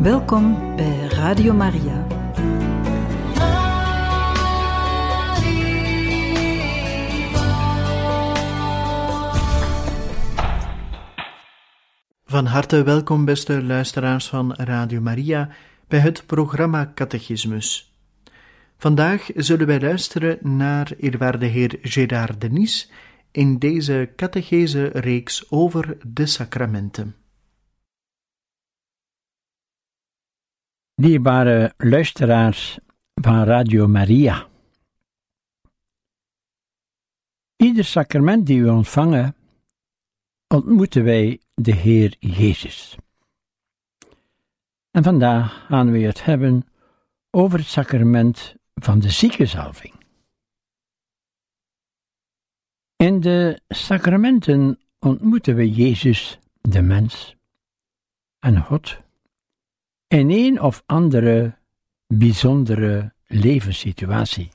Welkom bij Radio Maria. Van harte welkom, beste luisteraars van Radio Maria, bij het programma Catechismus. Vandaag zullen wij luisteren naar eerwaarde heer Gérard Denis in deze catechese reeks over de sacramenten. Dierbare luisteraars van Radio Maria. Ieder sacrament die we ontvangen, ontmoeten wij de Heer Jezus. En vandaag gaan we het hebben over het sacrament van de ziekenzalving. In de sacramenten ontmoeten we Jezus, de mens, en God in een of andere bijzondere levenssituatie.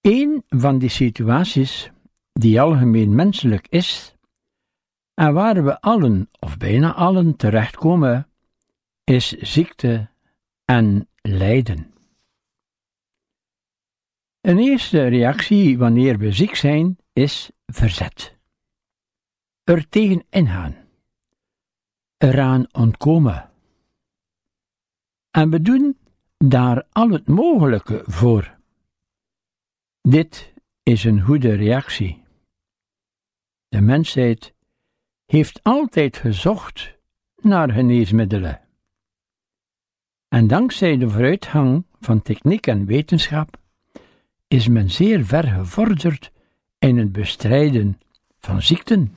Een van die situaties die algemeen menselijk is en waar we allen of bijna allen terechtkomen, is ziekte en lijden. Een eerste reactie wanneer we ziek zijn is verzet. Er tegen ingaan. Eraan ontkomen. En we doen daar al het mogelijke voor. Dit is een goede reactie. De mensheid heeft altijd gezocht naar geneesmiddelen. En dankzij de vooruitgang van techniek en wetenschap is men zeer ver gevorderd in het bestrijden van ziekten.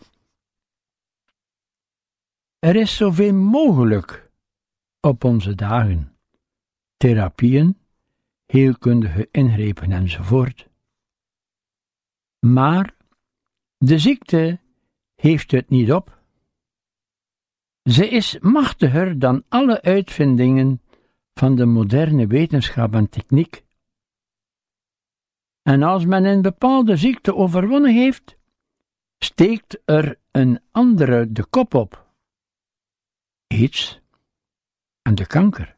Er is zoveel mogelijk op onze dagen: therapieën, heelkundige ingrepen enzovoort. Maar de ziekte heeft het niet op. Ze is machtiger dan alle uitvindingen van de moderne wetenschap en techniek. En als men een bepaalde ziekte overwonnen heeft, steekt er een andere de kop op. Iets en de kanker,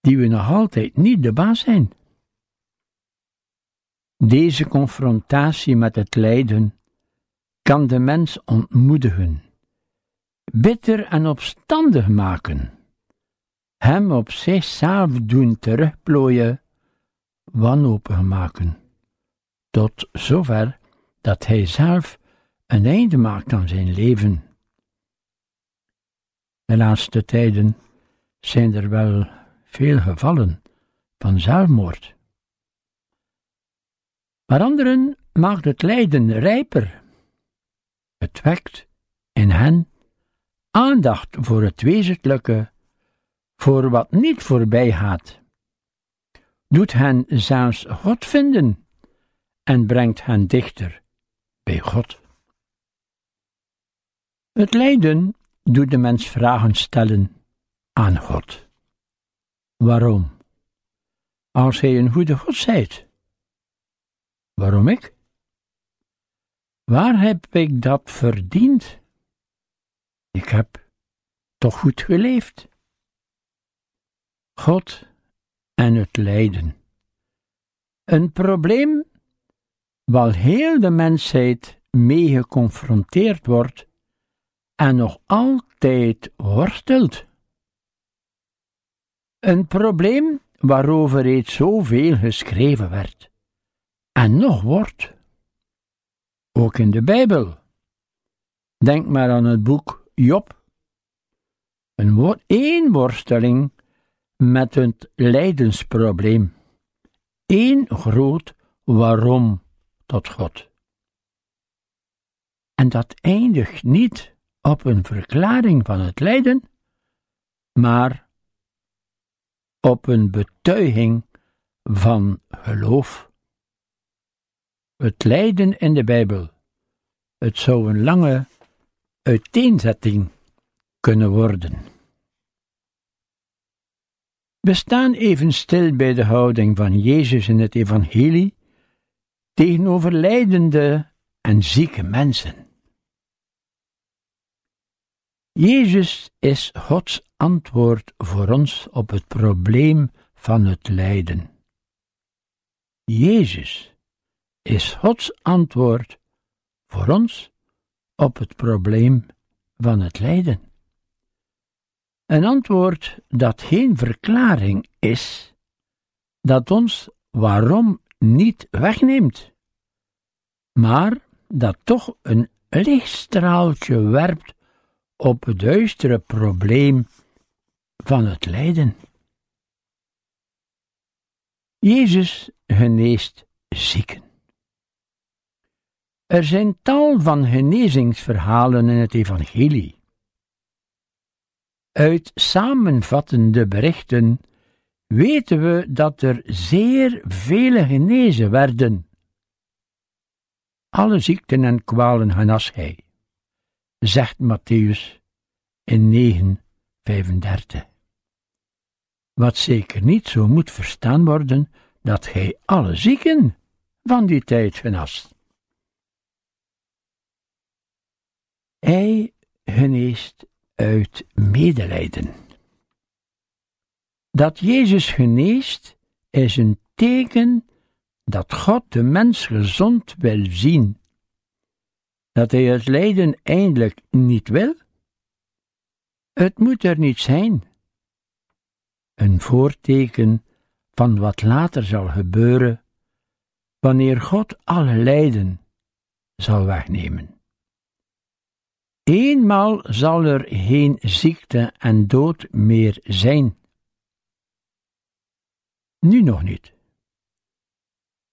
die we nog altijd niet de baas zijn. Deze confrontatie met het lijden kan de mens ontmoedigen, bitter en opstandig maken, hem op zichzelf doen terugplooien, wanhopig maken, tot zover dat hij zelf een einde maakt aan zijn leven. De laatste tijden zijn er wel veel gevallen van zelfmoord. Maar anderen maakt het lijden rijper. Het wekt in hen aandacht voor het wezenlijke, voor wat niet voorbij gaat. Doet hen zelfs God vinden en brengt hen dichter bij God. Het lijden doet de mens vragen stellen aan God. Waarom? Als hij een goede God zijt. Waarom ik? Waar heb ik dat verdiend? Ik heb toch goed geleefd. God en het lijden. Een probleem waar heel de mensheid mee geconfronteerd wordt en nog altijd worstelt. Een probleem waarover reeds zoveel geschreven werd en nog wordt. Ook in de Bijbel. Denk maar aan het boek Job. Een woord, één worsteling met het lijdensprobleem. Eén groot waarom tot God. En dat eindigt niet op een verklaring van het lijden, maar op een betuiging van geloof. Het lijden in de Bijbel, het zou een lange uiteenzetting kunnen worden. We staan even stil bij de houding van Jezus in het Evangelie tegenover lijdende en zieke mensen. Jezus is Gods antwoord voor ons op het probleem van het lijden. Jezus is Gods antwoord voor ons op het probleem van het lijden. Een antwoord dat geen verklaring is, dat ons waarom niet wegneemt, maar dat toch een lichtstraaltje werpt op het duistere probleem van het lijden. Jezus geneest zieken. Er zijn tal van genezingsverhalen in het Evangelie. Uit samenvattende berichten weten we dat er zeer vele genezen werden. Alle ziekten en kwalen genas hij, zegt Matthäus in 9:35. Wat zeker niet zo moet verstaan worden dat hij alle zieken van die tijd genast. Hij geneest uit medelijden. Dat Jezus geneest is een teken dat God de mens gezond wil zien. Dat hij het lijden eindelijk niet wil? Het moet er niet zijn. Een voorteken van wat later zal gebeuren, wanneer God alle lijden zal wegnemen. Eenmaal zal er geen ziekte en dood meer zijn. Nu nog niet.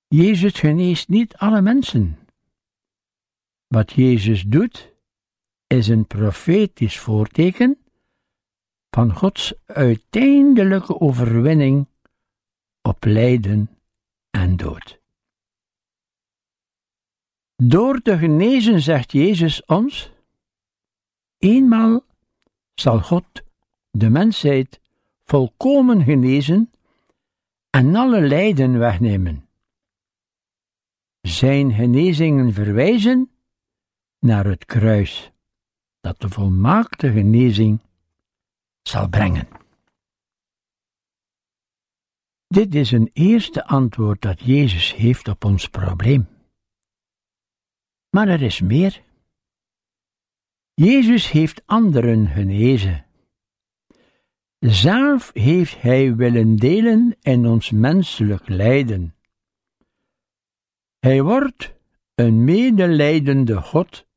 Jezus geneest niet alle mensen. Wat Jezus doet, is een profetisch voorteken van Gods uiteindelijke overwinning op lijden en dood. Door te genezen zegt Jezus ons: eenmaal zal God de mensheid volkomen genezen en alle lijden wegnemen. Zijn genezingen verwijzen naar het kruis, dat de volmaakte genezing zal brengen. Dit is een eerste antwoord dat Jezus heeft op ons probleem. Maar er is meer. Jezus heeft anderen genezen. Zelf heeft Hij willen delen in ons menselijk lijden. Hij wordt een medelijdende God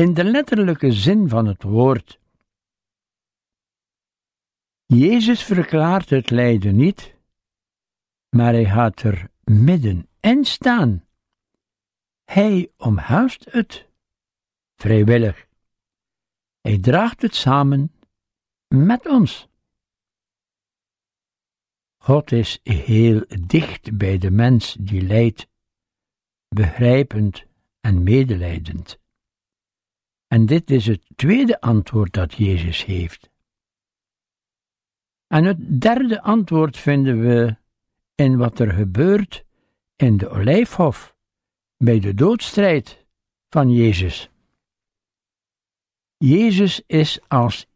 in de letterlijke zin van het woord. Jezus verklaart het lijden niet, maar hij gaat er middenin staan. Hij omhelst het, vrijwillig. Hij draagt het samen met ons. God is heel dicht bij de mens die lijdt, begrijpend en medelijdend. En dit is het tweede antwoord dat Jezus heeft. En het derde antwoord vinden we in wat er gebeurt in de olijfhof bij de doodstrijd van Jezus. Jezus is als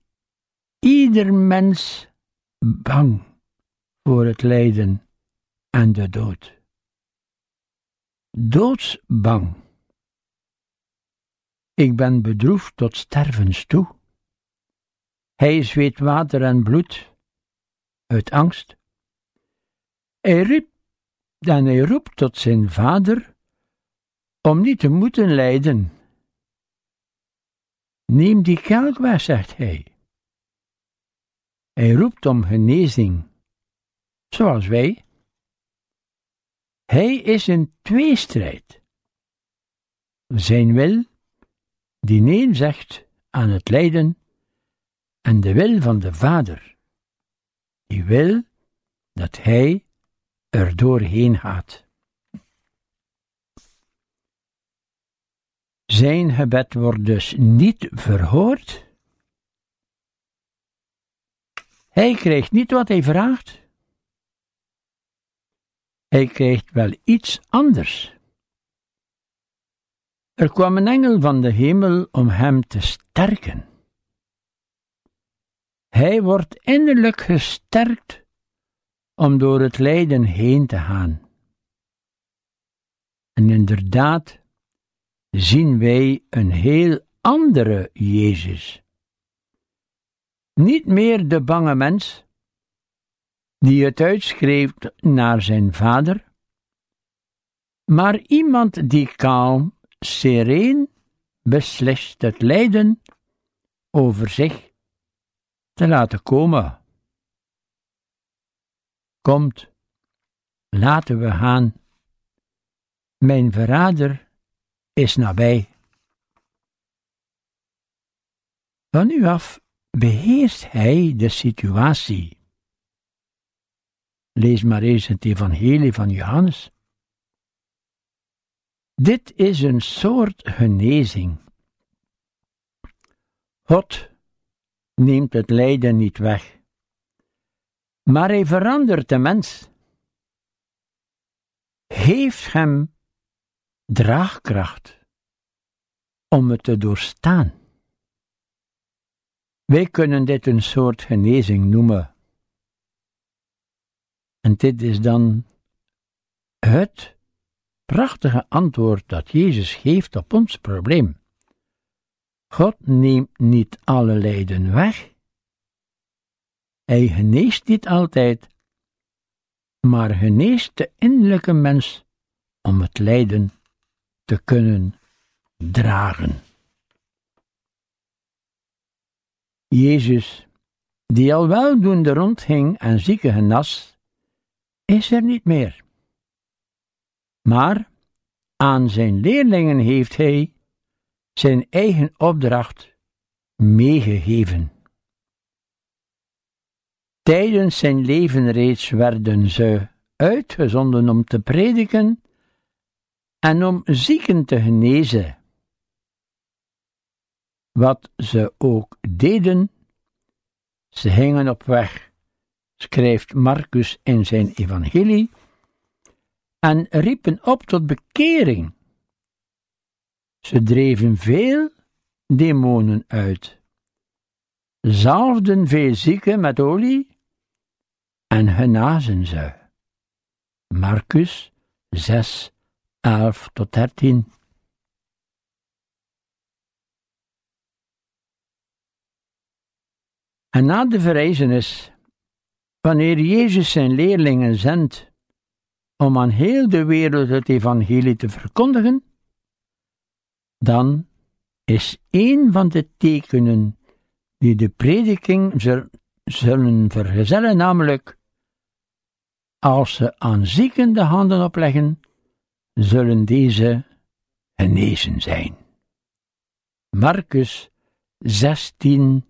ieder mens bang voor het lijden en de dood. Doodsbang. Ik ben bedroefd tot stervens toe. Hij zweet water en bloed uit angst. Hij riep en hij roept tot zijn vader om niet te moeten lijden. Neem die kelk weg, zegt hij. Hij roept om genezing, zoals wij. Hij is in tweestrijd. Zijn wil, die nee zegt aan het lijden, en de wil van de Vader, die wil dat hij er doorheen gaat. Zijn gebed wordt dus niet verhoord. Hij krijgt niet wat hij vraagt. Hij krijgt wel iets anders. Er kwam een engel van de hemel om hem te sterken. Hij wordt innerlijk gesterkt om door het lijden heen te gaan. En inderdaad zien wij een heel andere Jezus. Niet meer de bange mens, die het uitschreef naar zijn vader, maar iemand die kalm, sereen beslist het lijden over zich te laten komen. Komt, laten we gaan. Mijn verrader is nabij. Van nu af beheerst hij de situatie. Lees maar eens het Evangelie van Johannes. Dit is een soort genezing. God neemt het lijden niet weg, maar hij verandert de mens, heeft hem draagkracht om het te doorstaan. Wij kunnen dit een soort genezing noemen. En dit is dan het prachtige antwoord dat Jezus geeft op ons probleem. God neemt niet alle lijden weg. Hij geneest niet altijd, maar geneest de innerlijke mens om het lijden te kunnen dragen. Jezus, die al weldoende rondging en zieken genas, is er niet meer. Maar aan zijn leerlingen heeft hij zijn eigen opdracht meegegeven. Tijdens zijn leven reeds werden ze uitgezonden om te prediken en om zieken te genezen. Wat ze ook deden, ze gingen op weg, schrijft Marcus in zijn evangelie, en riepen op tot bekering. Ze dreven veel demonen uit, zalfden veel zieken met olie en genazen ze. Marcus 6, 11 tot 13. En na de verrijzenis, wanneer Jezus zijn leerlingen zendt om aan heel de wereld het evangelie te verkondigen, dan is een van de tekenen die de prediking zullen vergezellen, namelijk als ze aan zieken de handen opleggen, zullen deze genezen zijn. Marcus 16,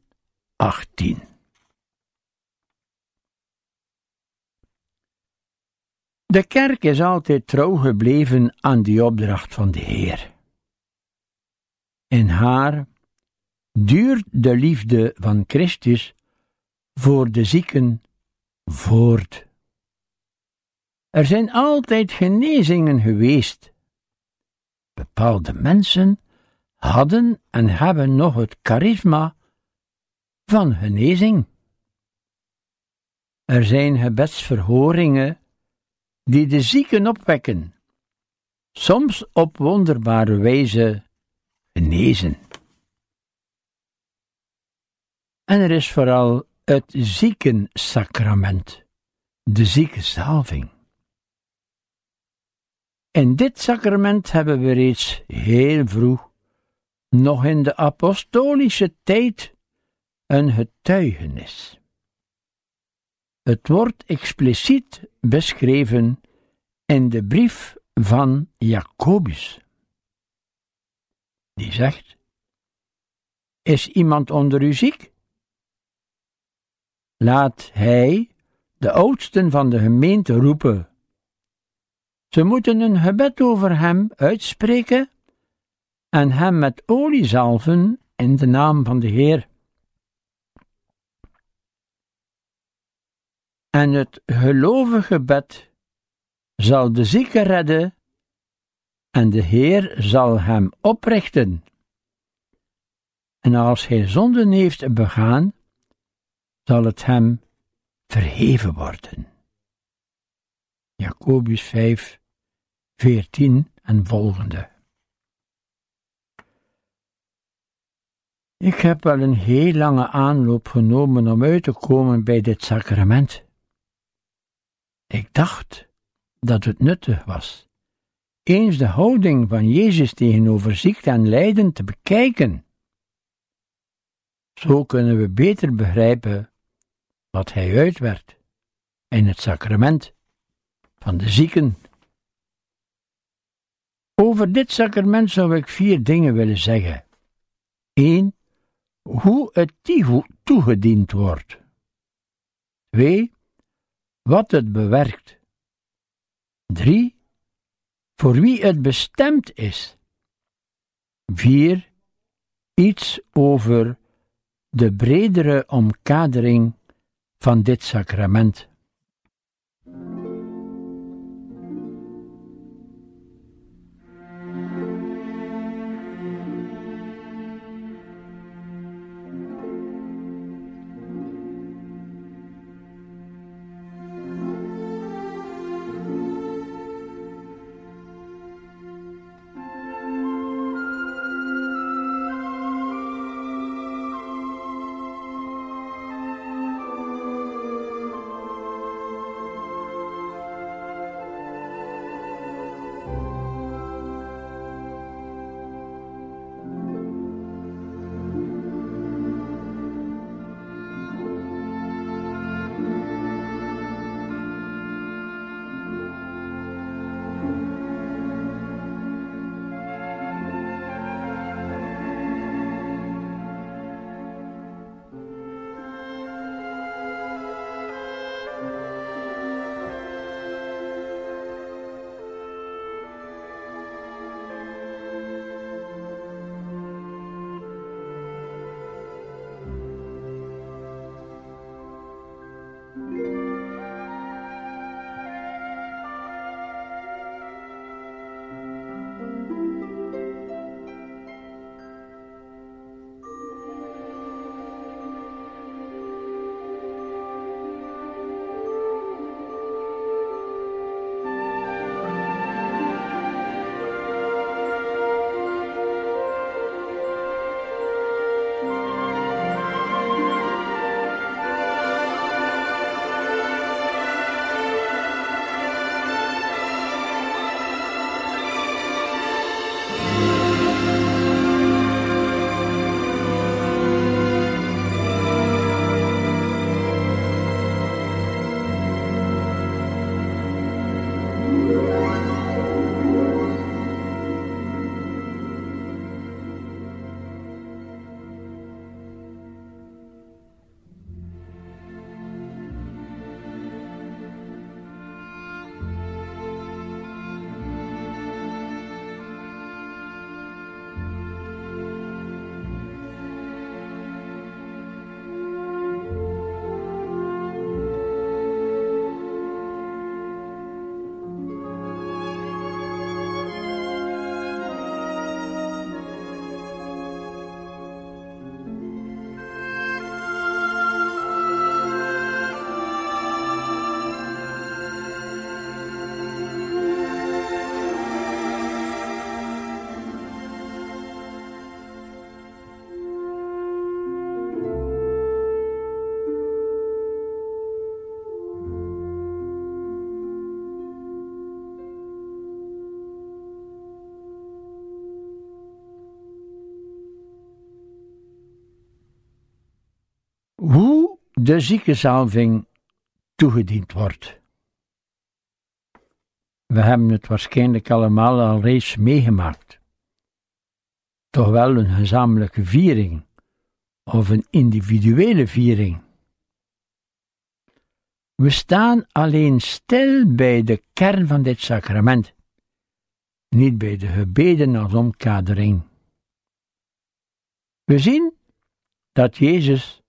18. De kerk is altijd trouw gebleven aan die opdracht van de Heer. In haar duurt de liefde van Christus voor de zieken voort. Er zijn altijd genezingen geweest. Bepaalde mensen hadden en hebben nog het charisma van genezing. Er zijn gebedsverhoringen die de zieken opwekken, soms op wonderbare wijze genezen. En er is vooral het ziekensacrament, de ziekenzalving. In dit sacrament hebben we reeds heel vroeg, nog in de apostolische tijd, een getuigenis. Het wordt expliciet beschreven in de brief van Jacobus die zegt: Is iemand onder u ziek? Laat hij de oudsten van de gemeente roepen. Ze moeten een gebed over hem uitspreken en hem met olie zalven in de naam van de Heer. En het gelovige gebed zal de zieke redden en de Heer zal hem oprichten. En als hij zonden heeft begaan, zal het hem verheven worden. Jacobus 5, 14 en volgende. Ik heb wel een heel lange aanloop genomen om uit te komen bij dit sacrament. Ik dacht dat het nuttig was, eens de houding van Jezus tegenover ziekte en lijden te bekijken. Zo kunnen we beter begrijpen wat hij uitwerkt in het sacrament van de zieken. Over dit sacrament zou ik vier dingen willen zeggen. 1 hoe het toegediend wordt. 2. Wat het bewerkt. 3. Voor wie het bestemd is. 4. Iets over de bredere omkadering van dit sacrament. De ziekenzalving toegediend wordt. We hebben het waarschijnlijk allemaal al reeds meegemaakt. Toch wel een gezamenlijke viering of een individuele viering. We staan alleen stil bij de kern van dit sacrament, niet bij de gebeden als omkadering. We zien dat Jezus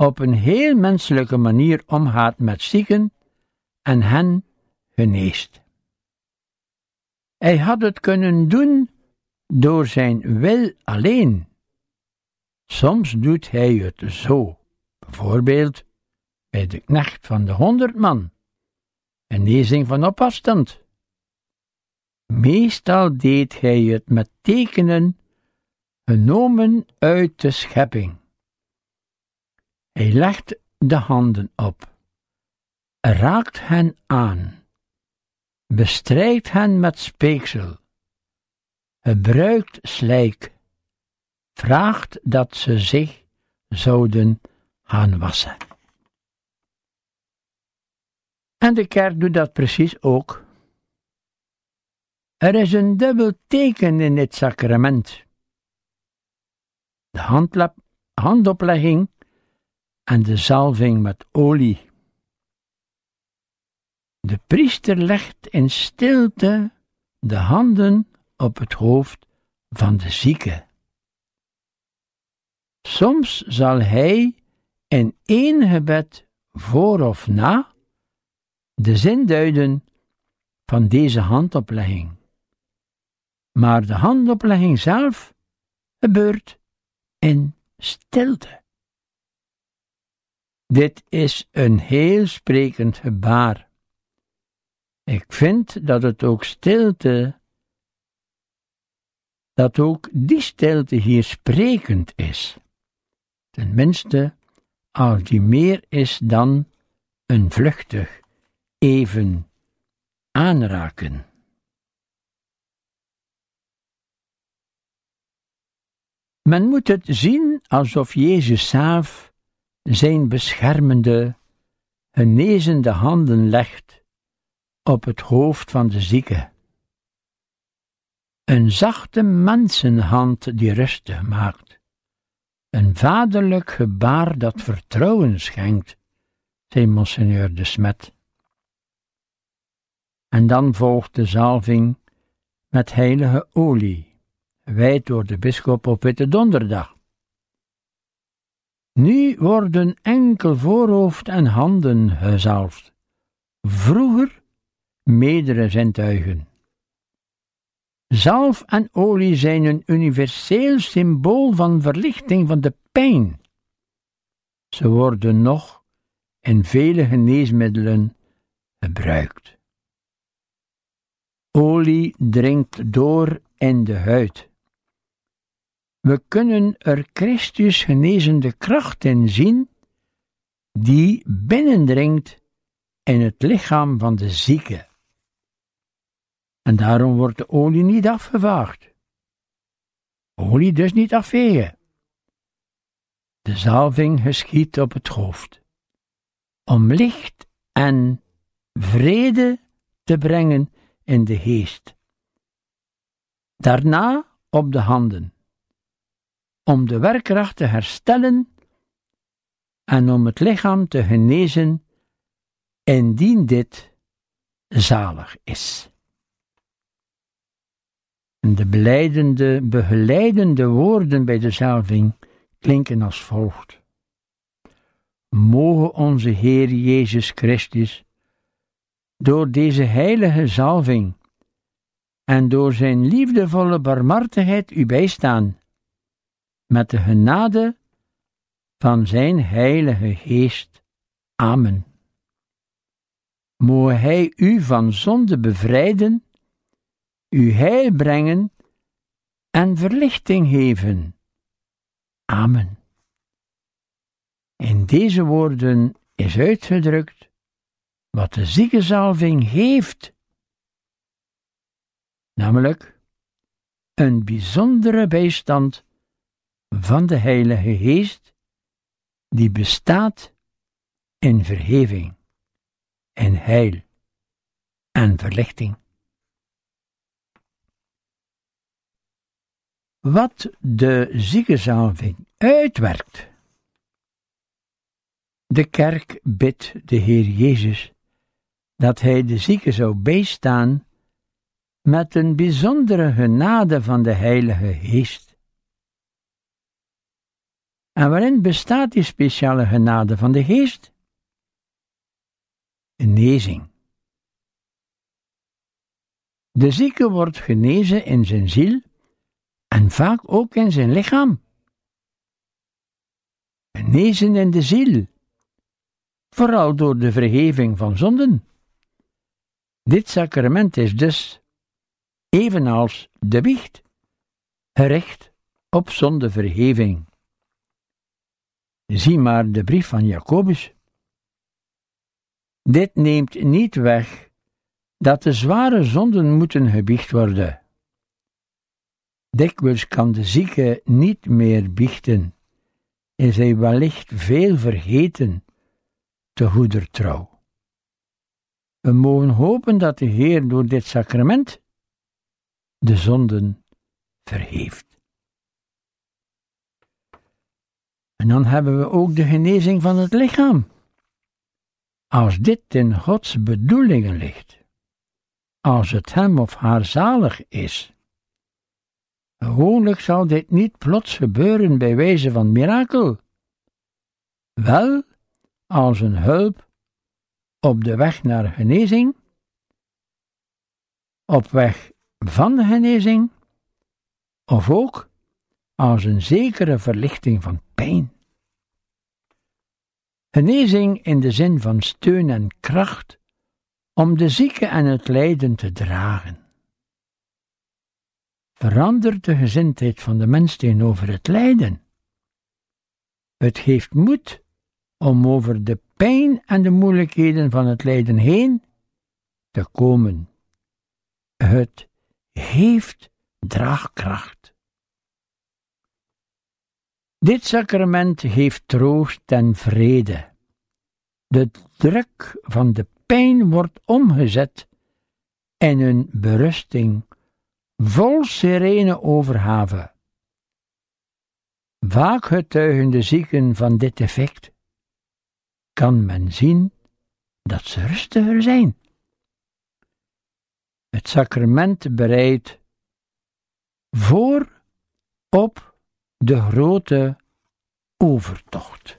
op een heel menselijke manier omgaat met zieken en hen geneest. Hij had het kunnen doen door zijn wil alleen. Soms doet hij het zo, bijvoorbeeld bij de knecht van de honderd man, een lezing van op afstand. Meestal deed hij het met tekenen genomen uit de schepping. Hij legt de handen op, raakt hen aan, bestrijkt hen met speeksel, gebruikt slijk, vraagt dat ze zich zouden gaan wassen. En de kerk doet dat precies ook. Er is een dubbel teken in dit sacrament. De handoplegging en de zalving met olie. De priester legt in stilte de handen op het hoofd van de zieke. Soms zal hij in één gebed voor of na de zin duiden van deze handoplegging. Maar de handoplegging zelf gebeurt in stilte. Dit is een heel sprekend gebaar. Ik vind dat het ook stilte, dat ook die stilte hier sprekend is. Tenminste, als die meer is dan een vluchtig, even aanraken. Men moet het zien alsof Jezus zelf zijn beschermende, genezende handen legt op het hoofd van de zieke. Een zachte mensenhand die rustig maakt, een vaderlijk gebaar dat vertrouwen schenkt, zei Monseigneur de Smet. En dan volgt de zalving met heilige olie, wijd door de bisschop op Witte Donderdag. Nu worden enkel voorhoofd en handen gezalfd, vroeger meerdere zintuigen. Zalf en olie zijn een universeel symbool van verlichting van de pijn. Ze worden nog in vele geneesmiddelen gebruikt. Olie dringt door in de huid. We kunnen er Christus genezende kracht in zien, die binnendringt in het lichaam van de zieke. En daarom wordt de olie niet afgevaagd. Olie dus niet afvegen. De zalving geschiet op het hoofd, om licht en vrede te brengen in de geest. Daarna op de handen, om de werkkracht te herstellen en om het lichaam te genezen, indien dit zalig is. De beleidende, begeleidende woorden bij de zalving klinken als volgt. Mogen onze Heer Jezus Christus door deze heilige zalving en door zijn liefdevolle barmhartigheid u bijstaan, met de genade van zijn heilige geest. Amen. Moge hij u van zonde bevrijden, u heil brengen en verlichting geven. Amen. In deze woorden is uitgedrukt wat de ziekenzalving heeft, namelijk een bijzondere bijstand van de Heilige Geest, die bestaat in verheving, en heil en verlichting. Wat de ziekenzalving uitwerkt. De kerk bidt de Heer Jezus dat hij de zieke zou bijstaan met een bijzondere genade van de Heilige Geest. En waarin bestaat die speciale genade van de Geest? Genezing. De zieke wordt genezen in zijn ziel en vaak ook in zijn lichaam. Genezen in de ziel vooral door de vergeving van zonden. Dit sacrament is dus, evenals de biecht, gericht op zondevergeving. Zie maar de brief van Jacobus. Dit neemt niet weg dat de zware zonden moeten gebiecht worden. Dikwijls kan de zieke niet meer biechten, is hij wellicht veel vergeten, te goeder trouw. We mogen hopen dat de Heer door dit sacrament de zonden vergeeft. En dan hebben we ook de genezing van het lichaam. Als dit in Gods bedoelingen ligt, als het hem of haar zalig is. Gewoonlijk zal dit niet plots gebeuren bij wijze van mirakel. Wel als een hulp op de weg naar genezing, op weg van de genezing, of ook als een zekere verlichting van pijn. Genezing in de zin van steun en kracht om de zieke en het lijden te dragen. Verandert de gezindheid van de mens tegenover het lijden. Het geeft moed om over de pijn en de moeilijkheden van het lijden heen te komen. Het heeft draagkracht. Dit sacrament geeft troost en vrede. De druk van de pijn wordt omgezet in een berusting vol serene overhave. Vaak getuigen de zieken van dit effect. Kan men zien dat ze rustiger zijn. Het sacrament bereidt voor op de grote overtocht.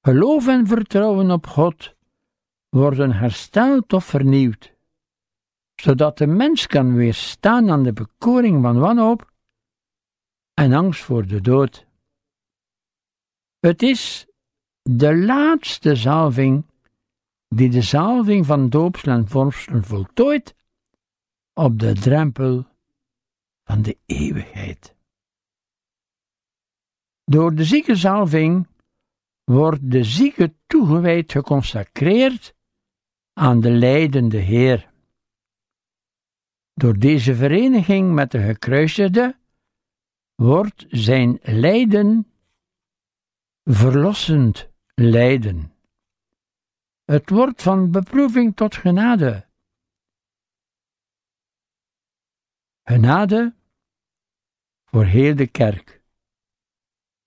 Geloof en vertrouwen op God worden hersteld of vernieuwd, zodat de mens kan weerstaan aan de bekoring van wanhoop en angst voor de dood. Het is de laatste zalving die de zalving van doopsel en vorsten voltooit op de drempel van de eeuwigheid. Door de ziekenzalving wordt de zieke toegewijd geconsacreerd aan de leidende Heer. Door deze vereniging met de gekruisigde wordt zijn lijden verlossend lijden. Het wordt van beproeving tot genade. Genade voor heel de kerk.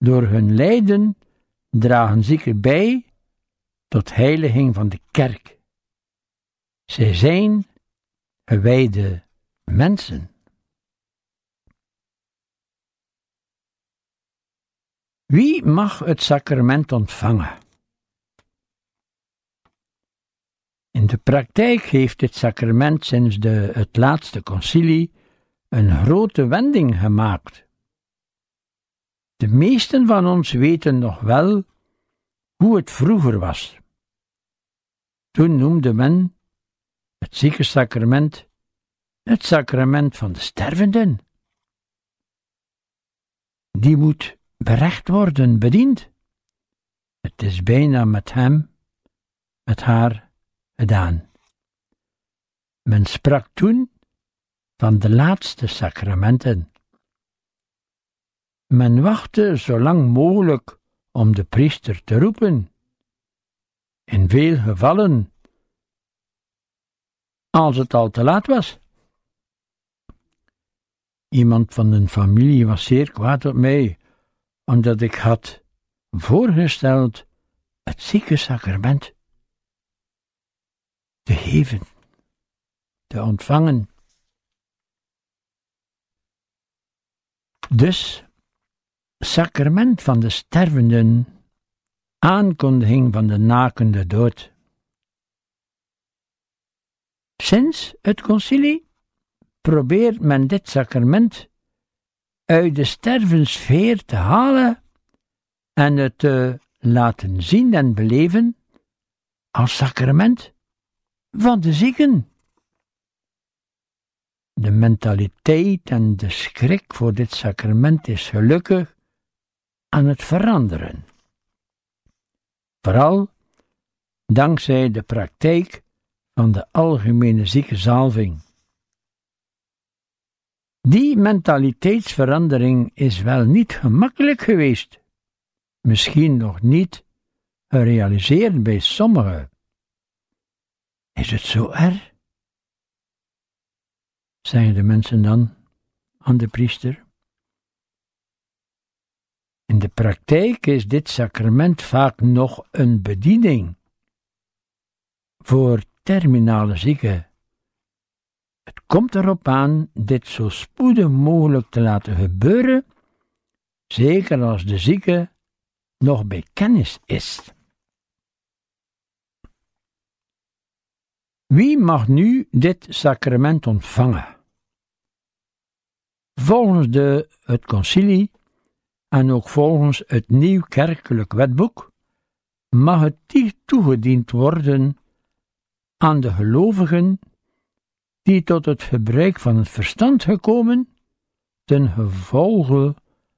Door hun lijden dragen zieken bij tot heiliging van de kerk. Zij zijn gewijde mensen. Wie mag het sacrament ontvangen? In de praktijk heeft dit sacrament sinds de, het laatste concilie een grote wending gemaakt. De meesten van ons weten nog wel hoe het vroeger was. Toen noemde men het ziekensacrament, het sacrament van de stervenden. Die moet berecht worden, bediend. Het is bijna met hem, met haar gedaan. Men sprak toen van de laatste sacramenten. Men wachtte zo lang mogelijk om de priester te roepen. In veel gevallen als het al te laat was. Iemand van de familie was zeer kwaad op mij, omdat ik had voorgesteld het ziekensacrament te geven, te ontvangen. Dus, sacrament van de stervenden, aankondiging van de nakende dood. Sinds het concilie probeert men dit sacrament uit de stervensfeer te halen en het te laten zien en beleven als sacrament van de zieken. De mentaliteit en de schrik voor dit sacrament is gelukkig aan het veranderen. Vooral dankzij de praktijk van de algemene ziekenzalving. Die mentaliteitsverandering is wel niet gemakkelijk geweest, misschien nog niet gerealiseerd bij sommigen. Is het zo erg? Zeggen de mensen dan aan de priester. In de praktijk is dit sacrament vaak nog een bediening voor terminale zieken. Het komt erop aan dit zo spoedig mogelijk te laten gebeuren, zeker als de zieke nog bij kennis is. Wie mag nu dit sacrament ontvangen? Volgens de, het concilie en ook volgens het nieuw kerkelijk wetboek mag het toegediend worden aan de gelovigen die tot het gebruik van het verstand gekomen ten gevolge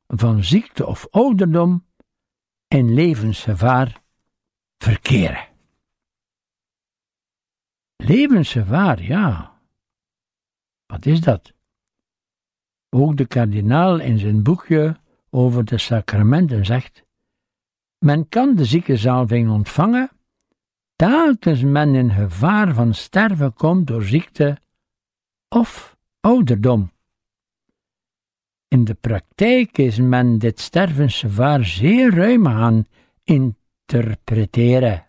van ziekte of ouderdom en levensgevaar verkeren. Levensgevaar, ja. Wat is dat? Ook de kardinaal in zijn boekje over de sacramenten zegt: Men kan de ziekenzalving ontvangen, telkens men in gevaar van sterven komt door ziekte of ouderdom. In de praktijk is men dit stervensgevaar zeer ruim aan interpreteren.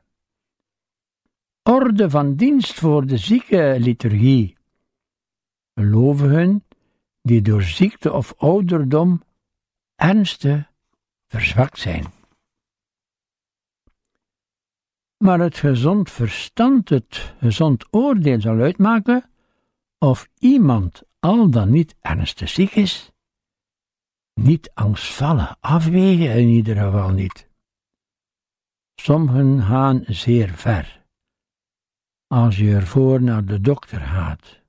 Orde van dienst voor de ziekenliturgie. Gelovigen die door ziekte of ouderdom ernstig verzwakt zijn. Maar het gezond verstand, het gezond oordeel zal uitmaken of iemand al dan niet ernstig ziek is. Niet angstvallen, afwegen in ieder geval niet. Sommigen gaan zeer ver. Als je ervoor naar de dokter gaat.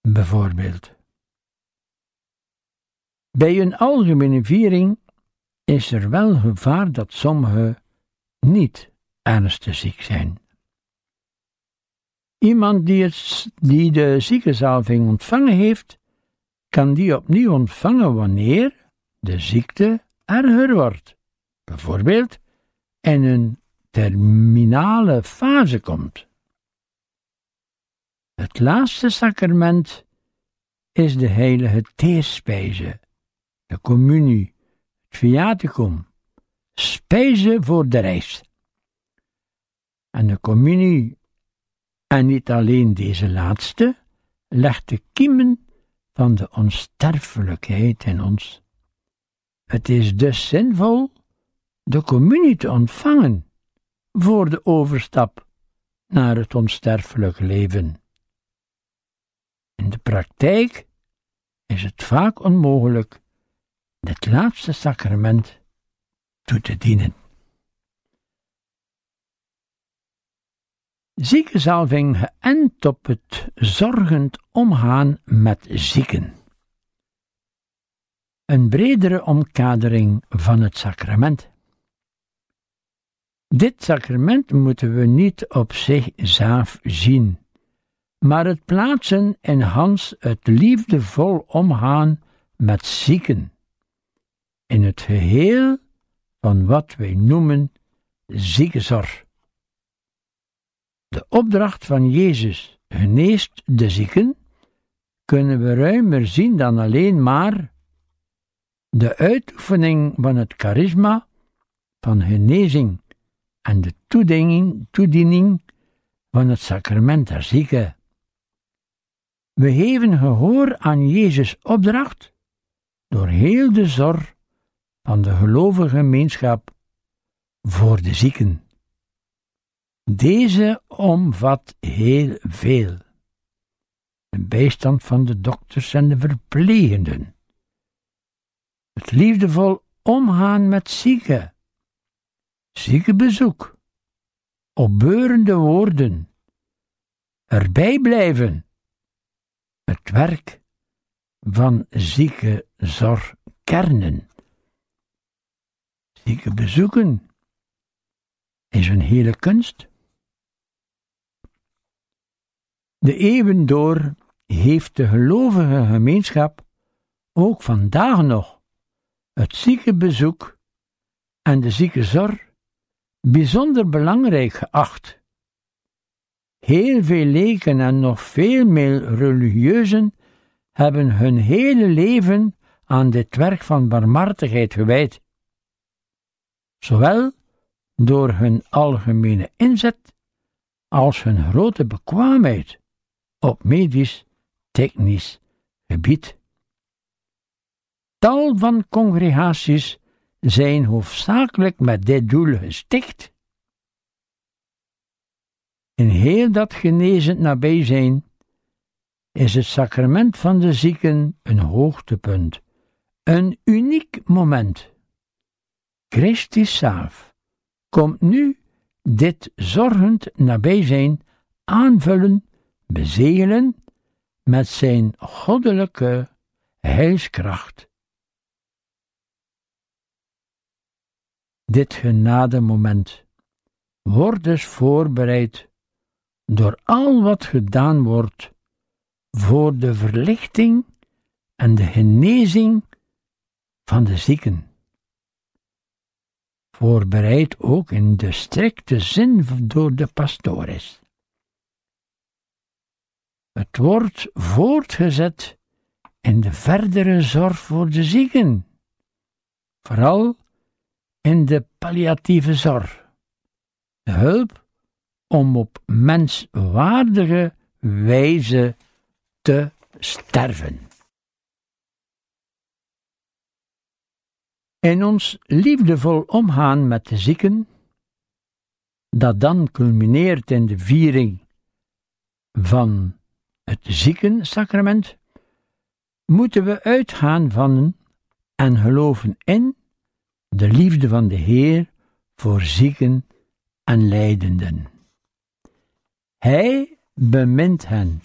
Bijvoorbeeld. Bij een algemene viering is er wel gevaar dat sommigen niet ernstig ziek zijn. Iemand die, de ziekenzalving ontvangen heeft, kan die opnieuw ontvangen wanneer de ziekte erger wordt, bijvoorbeeld in een terminale fase komt. Het laatste sacrament is de heilige teerspijze, de communie, het viaticum, spijze voor de reis. En de communie, en niet alleen deze laatste, legt de kiemen van de onsterfelijkheid in ons. Het is dus zinvol de communie te ontvangen voor de overstap naar het onsterfelijk leven. In de praktijk is het vaak onmogelijk dit laatste sacrament toe te dienen. Ziekenzalving geënt op het zorgend omgaan met zieken. Een bredere omkadering van het sacrament. Dit sacrament moeten we niet op zichzelf zien, maar het plaatsen in Hans het liefdevol omgaan met zieken, in het geheel van wat wij noemen ziekenzorg. De opdracht van Jezus geneest de zieken kunnen we ruimer zien dan alleen maar de uitoefening van het charisma van genezing en de toediening, toediening van het sacrament der zieken. We geven gehoor aan Jezus' opdracht door heel de zorg van de gelovige gemeenschap voor de zieken. Deze omvat heel veel. De bijstand van de dokters en de verplegenden. Het liefdevol omgaan met zieken, ziekenbezoek, opbeurende woorden, erbij blijven, het werk van ziekenzorgkernen. Bezoeken is een hele kunst. De eeuwen door heeft de gelovige gemeenschap ook vandaag nog het ziekenbezoek en de ziekenzorg bijzonder belangrijk geacht. Heel veel leken en nog veel meer religieuzen hebben hun hele leven aan dit werk van barmhartigheid gewijd, zowel door hun algemene inzet als hun grote bekwaamheid op medisch technisch gebied. Tal van congregaties zijn hoofdzakelijk met dit doel gesticht. In heel dat genezend nabij zijn is het sacrament van de zieken een hoogtepunt, een uniek moment. Christus zelf komt nu dit zorgend nabij zijn aanvullen, bezegelen met zijn goddelijke heilskracht. Dit genademoment wordt dus voorbereid door al wat gedaan wordt voor de verlichting en de genezing van de zieken. Voorbereid ook in de strikte zin door de pastores. Het wordt voortgezet in de verdere zorg voor de zieken, vooral in de palliatieve zorg, de hulp om op menswaardige wijze te sterven. In ons liefdevol omgaan met de zieken, dat dan culmineert in de viering van het ziekensacrament, moeten we uitgaan van en geloven in de liefde van de Heer voor zieken en lijdenden. Hij bemint hen,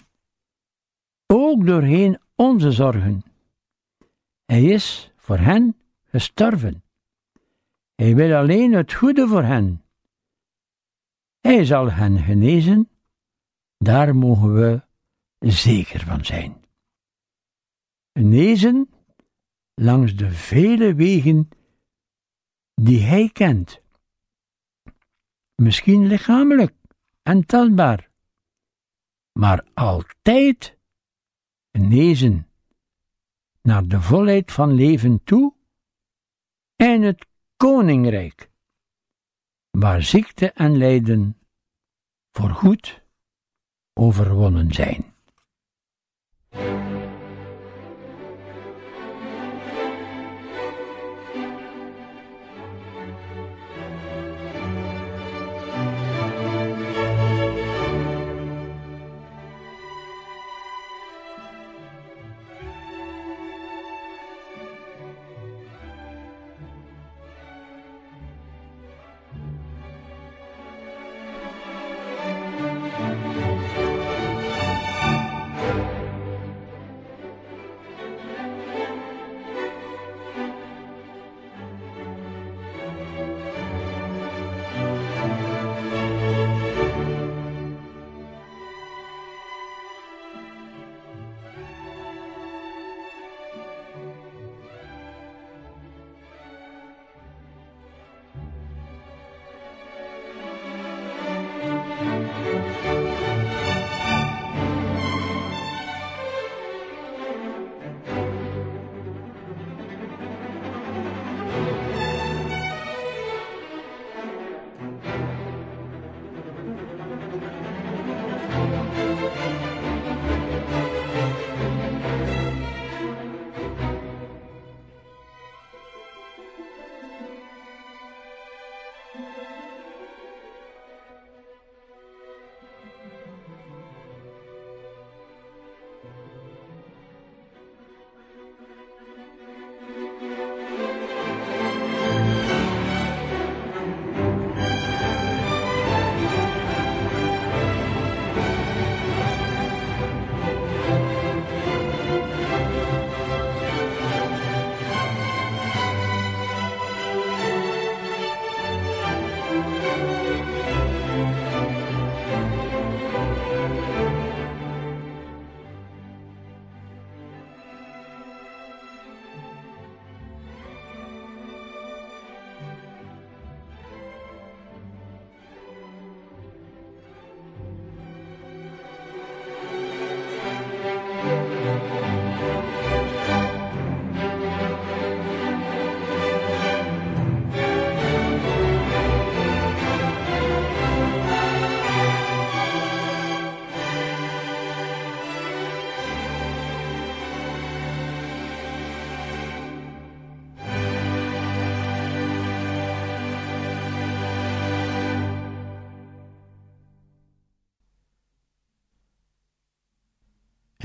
ook doorheen onze zorgen. Hij is voor hen gestorven. Hij wil alleen het goede voor hen. Hij zal hen genezen, daar mogen we zeker van zijn. Genezen langs de vele wegen die hij kent. Misschien lichamelijk en tastbaar, maar altijd genezen naar de volheid van leven toe en het koninkrijk, waar ziekte en lijden voorgoed overwonnen zijn.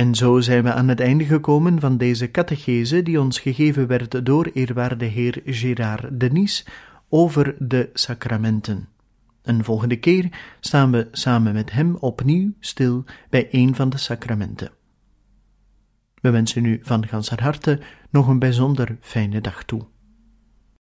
En zo zijn we aan het einde gekomen van deze catechese die ons gegeven werd door eerwaarde heer Gérard Denis over de sacramenten. Een volgende keer staan we samen met hem opnieuw stil bij een van de sacramenten. We wensen u van ganser harte nog een bijzonder fijne dag toe.